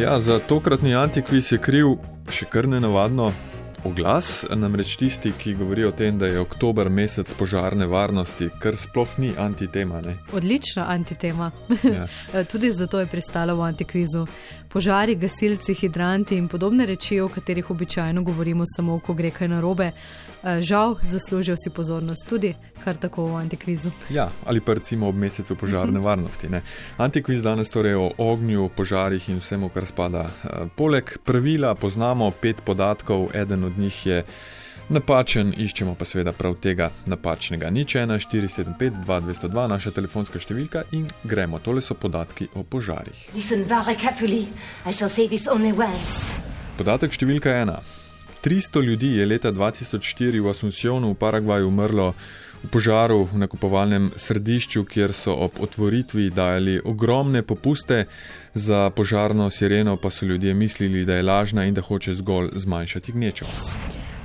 Ja, za tokratni antikviz je kriv še kar ne navadno oglas, namreč tisti, ki govorijo o tem, da je oktober mesec požarne varnosti, kar sploh ni antitema. Ne? Odlična antitema. Ja. Tudi zato je pristala v antikvizu. Požari, gasilci, hidranti in podobne reči, o katerih običajno govorimo samo, ko gre kaj narobe, žal zaslužijo si pozornost tudi kar tako v antikvizu. Ja, ali pa recimo ob mesecu požarne mhm. varnosti. Ne? Antikviz danes torej o ognju, požarih in vsemu, kar spada. Poleg pravila poznamo pet podatkov, eden od njih je napačen, iščemo pa seveda prav tega napačnega. Nič 1, 475, 2202, naša telefonska številka in gremo. Tole so podatki o požarih. Podatek številka 1. 300 ljudi je leta 2004 v Asuncionu v Paragvaju umrlo v požaru v nakupovalnem središču, kjer so ob otvoritvi dajali ogromne popuste, za požarno sireno pa so ljudje mislili, da je lažna in da hoče zgolj zmanjšati gnečo.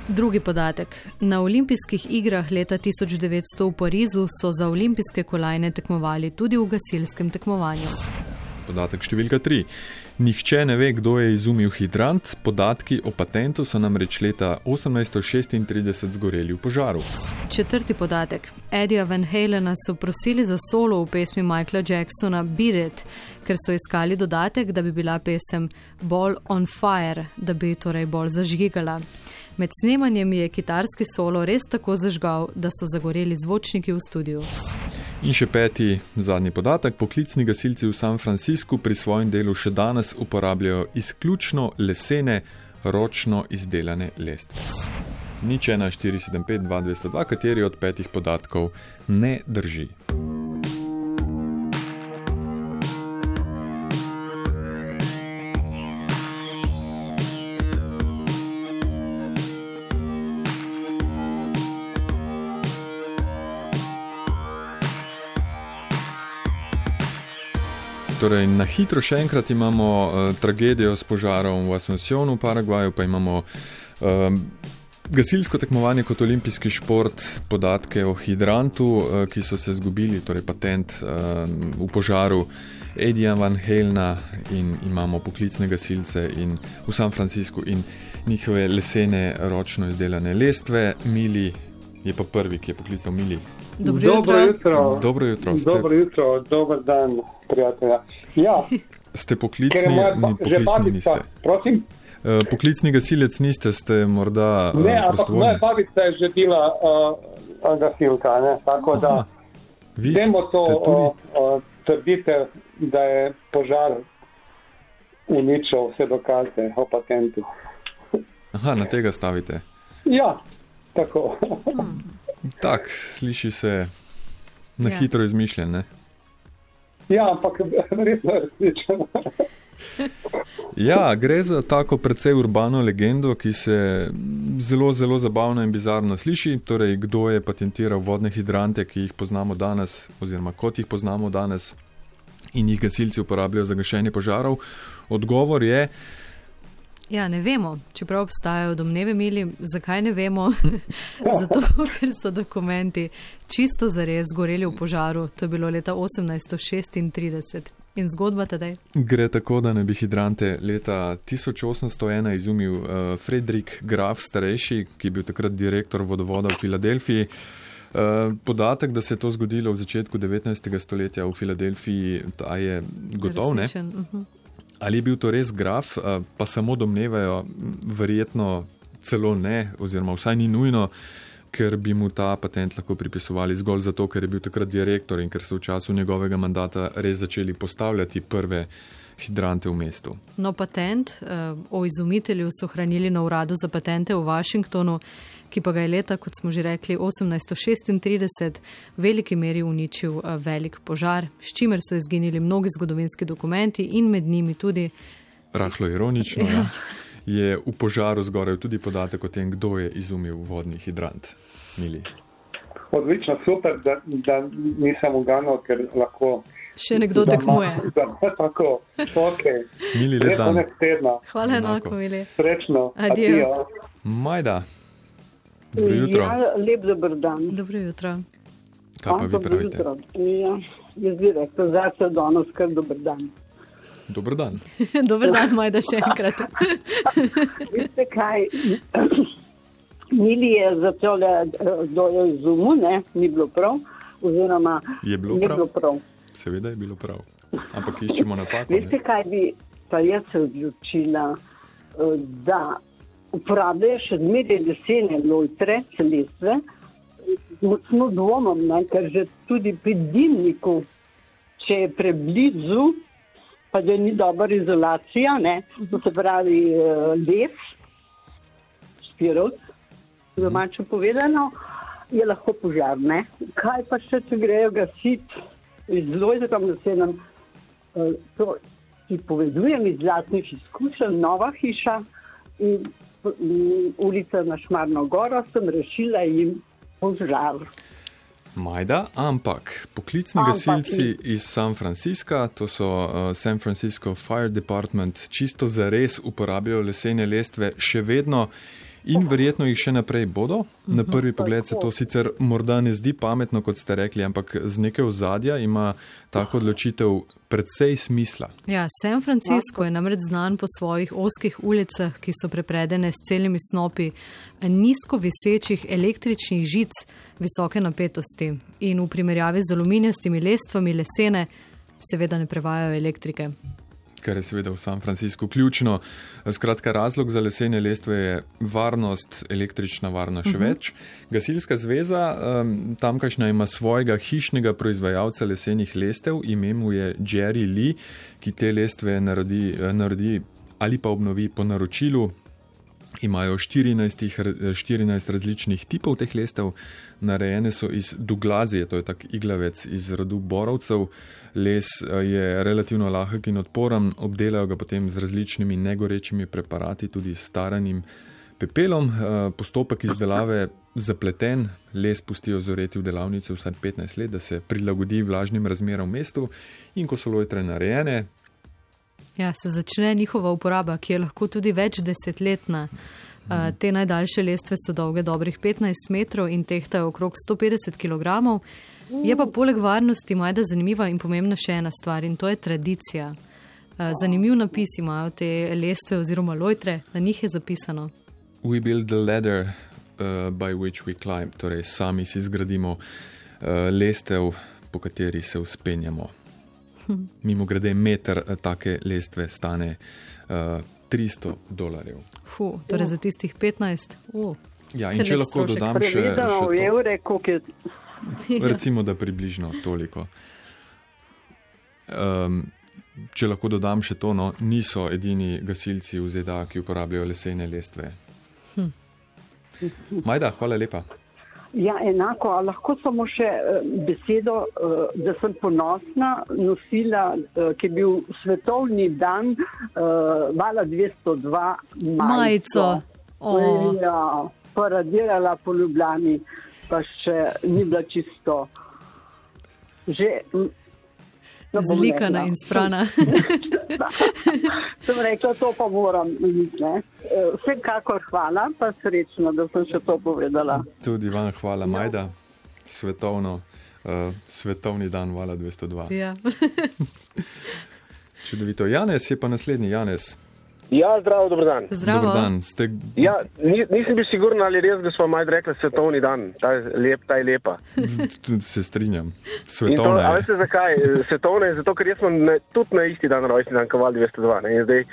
Drugi podatek. Na olimpijskih igrah leta 1900 v Parizu so za olimpijske kolajne tekmovali tudi v gasilskem tekmovanju. Podatek številka 3. Nihče ne ve, kdo je izumil hidrant, podatki o patentu so namreč leta 1836 zgoreli v požaru. Četrti podatek. Eddie Van Halena so prosili za solo v pesmi Michaela Jacksona Beat It, ker so iskali dodatek, da bi bila pesem bolj on fire, da bi torej bolj zažgigala. Med snemanjem je kitarski solo res tako zažgal, da so zagoreli zvočniki v studiu. In še peti, zadnji podatek. Poklicni gasilci v San Franciscu pri svojem delu še danes uporabljajo izključno lesene, ročno izdelane lestve. Nič 1, 4, 7, 5, 2, 202, kateri od petih podatkov ne drži. Torej, na hitro še enkrat imamo uh, tragedijo s požarom v Asuncionu, v Paragvaju, pa imamo uh, gasilsko tekmovanje kot olimpijski šport, podatke o hidrantu, uh, ki so se izgubili, torej patent uh, v požaru Edija Van Helna in imamo poklicne gasilce in v San Franciscu in njihove lesene, ročno izdelane lestve, Mili je pa prvi, ki je poklical Mili. Dobro jutro. Dobro jutro. Dobro jutro. Dobro jutro. Dobar dan, prijatelja. Ja. Ste poklicni, ni poklicni niste. Prosim? Uh, poklicni gasilec niste, ste morda. Ne, ampak moja babica je že bila uh, gasilka, ne? tako Aha. da. Vi Temo to uh, trdite, da je požar uničil vse dokaze o patentu. Aha, na tega stavite. Ja, tako. Tak, sliši se na ja. hitro izmišljen. Ja, ampak verjetno je resnično. Ja, gre za tako precej urbano legendo, ki se zelo, zelo zabavno in bizarno sliši. Torej, kdo je patentiral vodne hidrante, ki jih poznamo danes, oziroma kot jih poznamo danes, in jih gasilci uporabljajo za gašenje požarov? Odgovor je, Ja, ne vemo, čeprav obstajajo domneve, mili, zakaj ne vemo. Zato, ker so dokumenti čisto zares zgoreli v požaru. To je bilo leta 1836. In zgodba tedaj? Gre tako, da ne bi hidrante leta 1801 izumil uh, Fredrik Graf starejši, ki je bil takrat direktor vodovoda v Filadelfiji. Uh, podatek, da se je to zgodilo v začetku 19. stoletja v Filadelfiji, je gotov. Ali je bil to res graf, pa samo domnevajo, verjetno celo ne, oziroma vsaj ni nujno, ker bi mu ta patent lahko pripisovali zgolj zato, ker je bil takrat direktor in ker so v času njegovega mandata res začeli postavljati prve hidrante v mestu. No, patent uh, o izumitelju so hranili na uradu za patente v Washingtonu ki pa ga je leta, kot smo že rekli, 1836 v veliki meri uničil eh, velik požar, s čimer so izginili mnogi zgodovinski dokumenti in med njimi tudi. Rahlo ironično ja. Ja, je v požaru zgoraj tudi podatek o tem, kdo je izumil vodni hidrant. Mili. Odlično, super, da, da nisem uganil, ker lahko. Še nekdo tekmuje. Tako, okay. Mili, le dan. Hvala enako, Mili. Srečno. Adijo. Majda. Dobro jutro. Ja, lep dober dan. Dobro jutro. Kaj pa vi pravite? Ja, jaz bi rekel, za se danes kar dober dan. Dober dan. Dober dan, Majda, še enkrat. Veste kaj? Mili je začel dojo izumu, ne, ni bilo prav. Oziroma, je bilo prav? Bilo prav. Seveda je bilo prav. Ampak iščemo napako. Veste kaj bi pa jaz se odločila, eh, da uporabljajo še zmeraj lesene lojtre, celestve. Močno dvomim, ne, ker že tudi pri dimniku, če je preblizu, pa da ni dobra izolacija, ne, to se pravi uh, les, spirot, domače povedano, je lahko požarne. Kaj pa še, če grejo gasiti lojtra, da se nam uh, to ti povedujem iz zlatnih izkušenj, nova hiša in ulica na Šmarno goro, sem rešila jim požar. Majda, ampak poklicni ampak, gasilci iz San Francisca, to so uh, San Francisco Fire Department, čisto za res uporabljajo lesene lestve še vedno. In verjetno jih še naprej bodo. Na mhm. prvi pogled se to sicer morda ne zdi pametno, kot ste rekli, ampak z nekaj ozadja ima tako odločitev predvsej smisla. Ja, San Francisco je namreč znan po svojih oskih ulicah, ki so prepredene s celimi snopi nizko visečih električnih žic visoke napetosti. In v primerjavi z aluminijastimi lestvami lesene seveda ne prevajajo elektrike kar je seveda v San Franciscu ključno. Skratka, razlog za lesene lestve je varnost, električna varnost še uh mhm. -huh. več. Gasilska zveza um, tamkajšnja ima svojega hišnega proizvajalca lesenih lestev, ime mu je Jerry Lee, ki te lestve naredi, naredi ali pa obnovi po naročilu. Imajo 14, 14 različnih tipov teh lestev, narejene so iz Douglazije, to je tak iglavec iz rodu borovcev. Les eh, je relativno lahek in odporen, obdelajo ga potem z različnimi negorečimi preparati, tudi staranim pepelom. Eh, postopek izdelave je zapleten, les pustijo zoreti v delavnici vsaj 15 let, da se prilagodi vlažnim razmeram v mestu in ko so lojtre narejene, Ja, se začne njihova uporaba, ki je lahko tudi več desetletna. Uh, te najdaljše lestve so dolge dobrih 15 metrov in tehtajo okrog 150 kg. Je pa poleg varnosti majda zanimiva in pomembna še ena stvar in to je tradicija. Uh, zanimiv napis imajo te lestve oziroma lojtre, na njih je zapisano. We build the ladder uh, by which we climb, torej sami si zgradimo uh, lestev, po kateri se uspenjamo. Mimo grede, meter eh, take lestve stane uh, eh, 300 dolarjev. Fu, torej za tistih 15. Uh. Ja, in če lahko strošek. dodam še, še to, evre, je... recimo, da približno toliko. Um, če lahko dodam še to, no, niso edini gasilci v ZDA, ki uporabljajo lesene lestve. Hm. Majda, hvala lepa. Ja, enako, a lahko samo še uh, besedo, uh, da sem ponosna nosila, uh, ki je bil svetovni dan Vala 202 majico. Oh. Ja, paradirala po Ljubljani, pa še ni bila čisto. Že, Zlikana in sprana. sem rekla, to pa moram videti. Vsekakor hvala, pa srečno, da sem še to povedala. Tudi vam hvala, Majda, svetovno, uh, svetovni dan, hvala 202. Ja. Čudovito. Janes je pa naslednji, Janes. Ja, zdravo, dobro dan. Zdravo. Dobar dan. Ste... Ja, nisem bil siguren, ali res, da smo majhni rekli svetovni dan, ta je, lep, ta je lepa. Se strinjam. Svetovna to, je. Veste zakaj? Svetovna je zato, ker smo ne, tudi na isti dan rojstni dan, kot Vali 202. Ne? In zdaj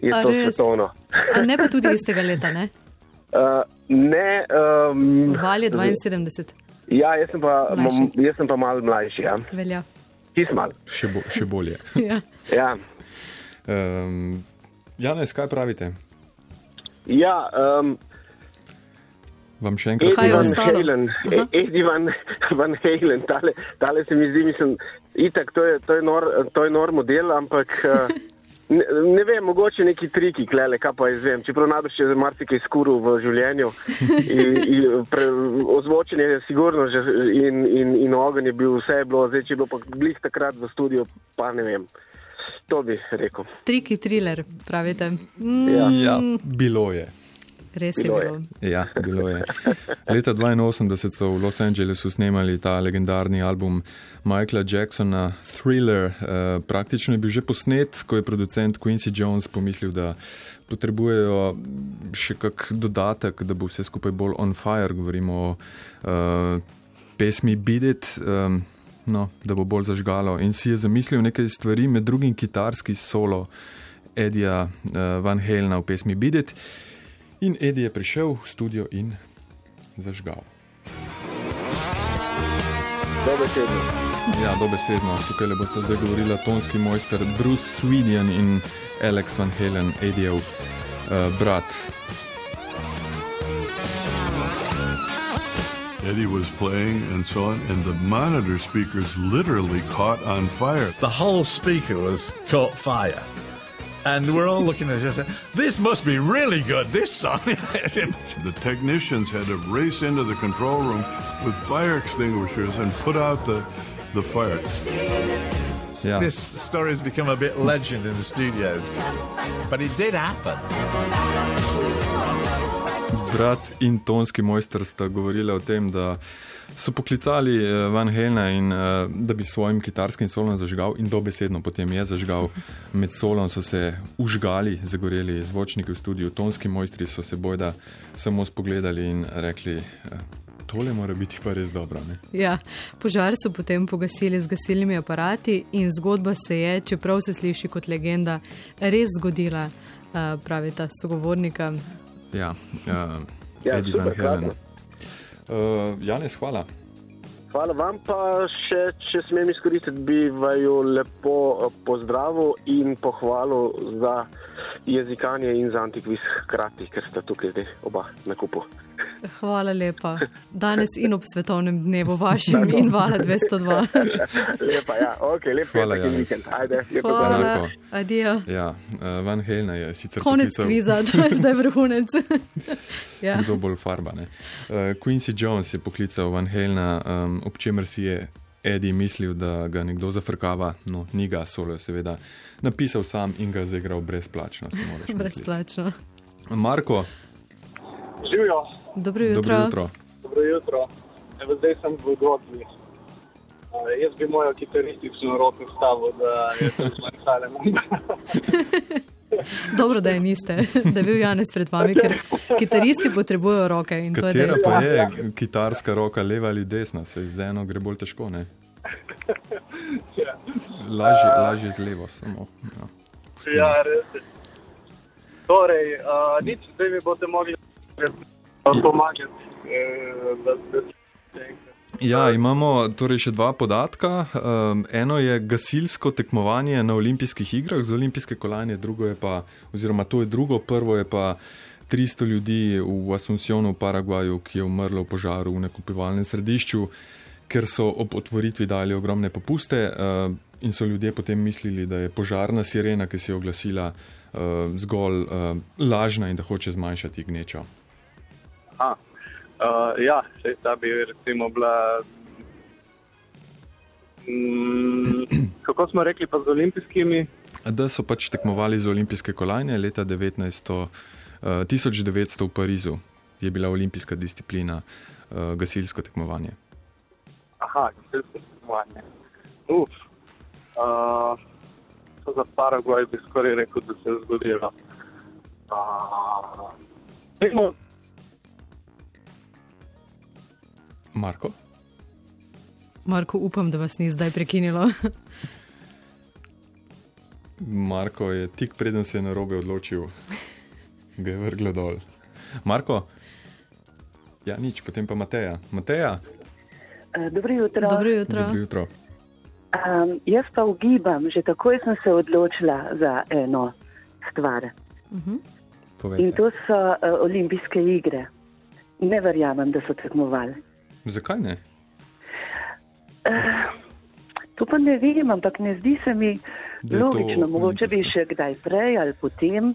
je A to res? svetovno. A ne pa tudi istega leta, ne? Uh, ne. Um, Val je 72. Ja, jaz sem pa, jaz sem pa mal mlajši. Ja. Velja. Čist mal. Še, bo, še bolje. ja. ja. Um, Janes, kaj pravite? Ja, um, vam še enkrat povem, Edi Van, van Halen, tale, tale se mi zdi, mislim, itak, to je, to je, nor, to je nor model, ampak uh, ne, ne vem, mogoče neki triki, klele, kaj pa izvem, čeprav najbrž je marsikaj skuril v življenju. In, in pre, ozvočenje je sigurno že in, in, in ogen je bil, vse je bilo, zdaj če je bilo pa blih takrat v studiu, pa ne vem. To bi rekel. Triki thriller, pravite. Mm. Ja. ja, bilo je. Res je bilo. bilo. Ja, bilo je. Leta 82 so v Los Angelesu snemali ta legendarni album Michaela Jacksona Thriller. Uh, praktično je bil že posnet, ko je producent Quincy Jones pomislil, da potrebujejo še kak dodatek, da bo vse skupaj bolj on fire. Govorimo o uh, pesmi Beat It. No, da bo bolj zažgalo. In si je zamislil nekaj stvari, med drugim kitarski solo Edija uh, Van Halena v pesmi Bidit. In Edi je prišel v studio in zažgal. Dobesedno. Ja, dobesedno. Tukaj le boste zdaj govorili tonski mojster Bruce Swedian in Alex Van Halen, Edijev uh, brat. Eddie was playing and so on, and the monitor speakers literally caught on fire. The whole speaker was caught fire. And we're all looking at it. This must be really good. This song. the technicians had to race into the control room with fire extinguishers and put out the the fire. Yeah. This story has become a bit legend in the studios, but it did happen. Brat in tonski mojster sta govorila o tem, da so poklicali eh, Van Helena in uh, da bi svojim kitarskim solom zažgal, in dobesedno potem je zažgal. Med solom so se užgali, zagoreli zvočniki v studiu, tonski mojstri so se bojda samo spogledali in rekli. Uh, Tole mora biti pa res dobro. Ja, požar so potem pogasili z gasilnimi aparati, in zgodba se je, čeprav se sliši kot legenda, res zgodila, pravi ta sogovornika. Ja, uh, ja Eddie Van Halen. Uh, Janes, hvala. Hvala vam, pa še, če smem izkoristiti, bi vaju lepo eh, pozdravil in pohvalil za jezikanje in za antikviz hkrati, ker ste tukaj zdaj oba na kupu. Hvala lepa. Danes in ob svetovnem dnevu vašem in vala 202. lepa, ja, ok, lepo. Hvala, ja. Ajde, lepo. Hvala, adijo. Ja, uh, Van Helena je sicer. Konec poklical... kviza, to je zdaj vrhunec. ja. Kdo bolj farba, ne? Uh, Quincy Jones je poklical Van Helena, um, ob čemer si je Eddie mislil, da ga nekdo zafrkava, no, ni ga, solo seveda napisal sam in ga zaigral brezplačno. brezplačno. Marko. Živijo. Dobro jutro. Dobro jutro. Dobro jutro. Evo, zdaj sem v Godli. Uh, jaz bi mojo kitaristično roko stavil, da je to zmanjšale. Dobro, da je niste, da je bil Janes pred vami, ker kitaristi potrebujejo roke. Katera je pa je kitarska roka, leva ali desna, se z eno gre bolj težko. Ne? Ja. Lažje, lažje z levo, samo. Ja, ja res. Torej, uh, nič, zdaj mi boste mogli pomagati. Eh, ja, imamo torej še dva podatka. Um, eno je gasilsko tekmovanje na olimpijskih igrah z olimpijske kolanje, drugo je pa, oziroma to je drugo, prvo je pa 300 ljudi v Asuncionu v Paragvaju, ki je umrlo v požaru v nekupivalnem središču, ker so ob otvoritvi dali ogromne popuste uh, in so ljudje potem mislili, da je požarna sirena, ki se je oglasila, uh, zgolj uh, lažna in da hoče zmanjšati gnečo. Aha. Uh, ja, če ta bi recimo bila. Mm, kako smo rekli, pa z olimpijskimi? Da so pač tekmovali z olimpijske kolajne leta 1900, uh, 1900 v Parizu, je bila olimpijska disciplina uh, gasilsko tekmovanje. Aha, gasilsko tekmovanje. Uf. Uh, za Paraguay bi skoraj rekel, da se je zgodilo. Uh, Marko? Marko, upam, da vas ni zdaj prekinilo. Marko je tik preden se je na robe odločil, ga je vrglo dol. Marko? Ja, nič, potem pa Mateja. Mateja? Uh, dobro jutro. Dobro jutro. Dobro jutro. Um, jaz pa ugibam, že takoj sem se odločila za eno stvar. Uh mhm. -huh. In to so uh, olimpijske igre. Ne verjamem, da so tekmovali. Zakaj ne? Uh, to pa ne vem, ampak ne zdi se mi logično. Mogoče bi še kdaj prej ali potem.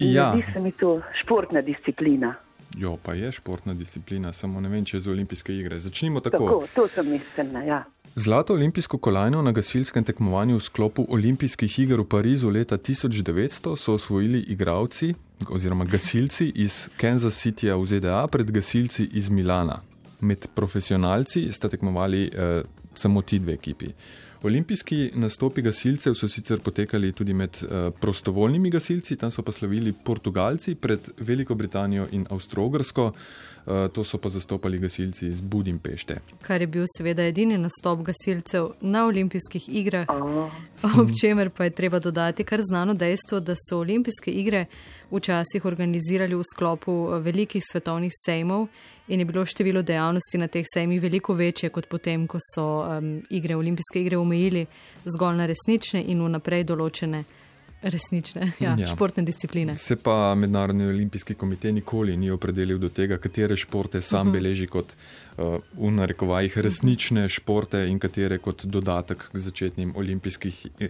Ja. Ne zdi se mi to športna disciplina. Jo, pa je športna disciplina, samo ne vem, če je za olimpijske igre. Začnimo tako. Tako, to sem mislila, ja. Zlato olimpijsko kolajno na gasilskem tekmovanju v sklopu olimpijskih iger v Parizu leta 1900 so osvojili igravci, oziroma gasilci iz Kansas Cityja v ZDA pred gasilci iz Milana. Med profesionalci sta tekmovali eh, samo ti dve ekipi. Olimpijski nastopi gasilcev so sicer potekali tudi med uh, prostovoljnimi gasilci, tam so pa slavili Portugalci pred Veliko Britanijo in Avstrogrsko, uh, to so pa zastopali gasilci iz Budimpešte. Kar je bil seveda edini nastop gasilcev na olimpijskih igrah, ob čemer pa je treba dodati kar znano dejstvo, da so olimpijske igre včasih organizirali v sklopu eh, velikih svetovnih sejmov in je bilo število dejavnosti na teh sejmih veliko večje kot potem, ko so um, igre, olimpijske igre omejili zgolj na resnične in vnaprej določene. Resnične, ja, ja. športne discipline. Se pa Mednarodni olimpijski komitej nikoli ni opredelil do tega, katere športe sam uh mhm. -huh. beleži kot uh, v narekovajih resnične športe in katere kot dodatek k začetnim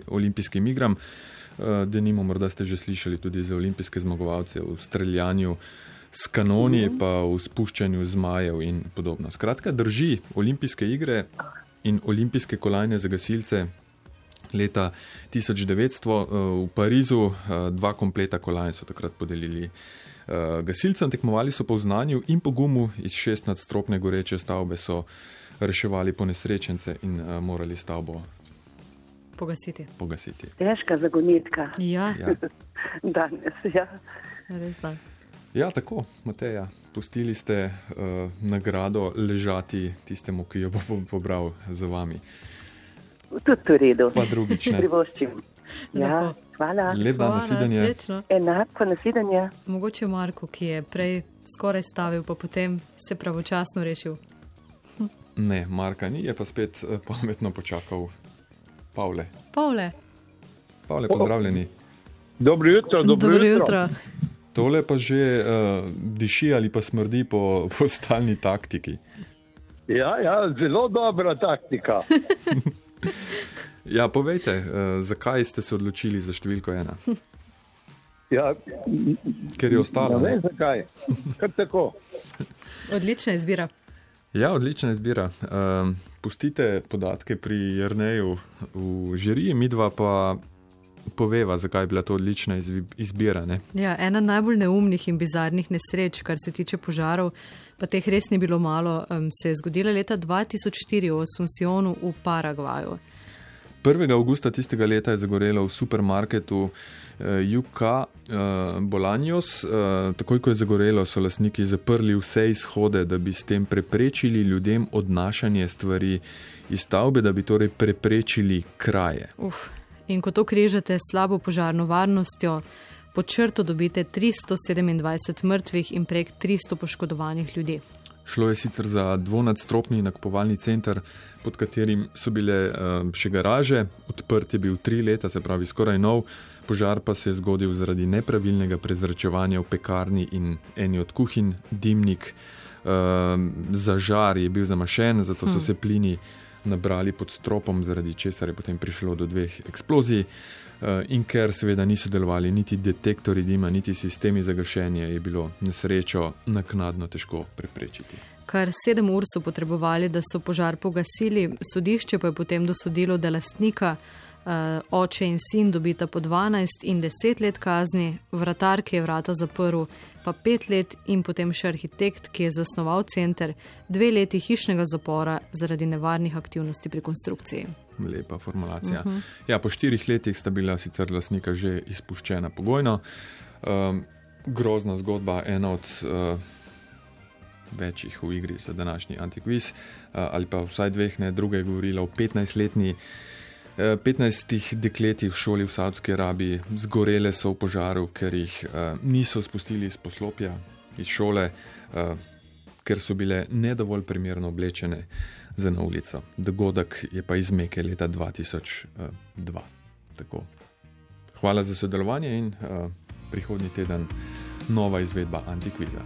olimpijskim igram. Uh, Denimo, morda ste že slišali tudi za olimpijske zmagovalce v streljanju s kanoni, mhm. -huh. pa v spuščanju zmajev in podobno. Skratka, drži olimpijske igre in olimpijske kolajne za gasilce leta 1900 eh, v Parizu, eh, dva kompleta kolajn so takrat podelili. Eh, gasilcem tekmovali so po znanju in po gumu iz šest nadstropne goreče stavbe, so reševali ponesrečence in morali stavbo pogasiti. pogasiti. Težka zagonitka. Ja, ja. danes. Ja. res da. Ja, tako, Mateja, pustili ste uh, nagrado ležati tistemu, ki jo bo pobral za vami. Tudi v redu. Pa drugič. Privoščim. Ja, hvala. Lepo nasvidenje. Enako nasvidenje. Mogoče Marko, ki je prej skoraj stavil, pa potem se pravočasno rešil. Ne, Marka ni, je pa spet eh, pametno počakal. Pavle. Pavle. Pavle, pozdravljeni. Dobro jutro, dobro, dobro jutro. jutro. Tole pa že uh, diši ali pa smrdi po, po stalni taktiki. Ja, ja, zelo dobra taktika. Ja, povejte, uh, zakaj ste se odločili za številko ena? Ja, Ker je ostalo. Ne vem zakaj. Kar tako. Odlična izbira. Ja, odlična izbira. Um, pustite podatke pri Jrneju v žiriji, mi dva pa poveva, zakaj je bila to odlična izbira. Ja, ena najbolj neumnih in bizarnih nesreč, kar se tiče požarov, pa teh res ni bilo malo, um, se je zgodila leta 2004 v Asuncionu v Paragvaju. 1. augusta tistega leta je zagorelo v supermarketu uh, UK uh, Bolanjos. Uh, takoj, ko je zagorelo, so lasniki zaprli vse izhode, da bi s tem preprečili ljudem odnašanje stvari iz stavbe, da bi torej preprečili kraje. Uf. In ko to križate s slabo požarno varnostjo, pod črto dobite 327 mrtvih in prek 300 poškodovanih ljudi. Šlo je sicer za dvonadstropni nakupovalni center, pod katerim so bile uh, še garaže, odprt je bil tri leta, se pravi skoraj nov, požar pa se je zgodil zaradi nepravilnega prezračevanja v pekarni in eni od kuhinj, dimnik. Uh, zažar je bil zamašen, zato so hm. se plini nabrali pod stropom, zaradi česar je potem prišlo do dveh eksplozij. Uh, in ker seveda niso delovali niti detektori dima, niti sistemi za gašenje, je bilo nesrečo naknadno težko preprečiti. Kar sedem ur so potrebovali, da so požar pogasili, sodišče pa je potem dosodilo, da lastnika, oče in sin dobita po 12 in 10 let kazni, vratar, ki je vrata zaprl, pa 5 let in potem še arhitekt, ki je zasnoval center, dve leti hišnega zapora zaradi nevarnih aktivnosti pri konstrukciji. Lepa formulacija. Uh mhm. -huh. ja, po štirih letih sta bila sicer lastnika že izpuščena pogojno. Um, grozna zgodba, ena od. Uh, večjih v igri za današnji antikviz, ali pa vsaj dveh, ne druge, je govorila o 15-letni. 15 dekletih v šoli v Saudski Arabiji zgorele so v požaru, ker jih uh, niso spustili iz poslopja, iz šole, uh, ker so bile nedovolj primerno oblečene za na ulico. Dogodek je pa izmeke leta 2002. Tako. Hvala za sodelovanje in prihodnji teden nova izvedba Antikviza.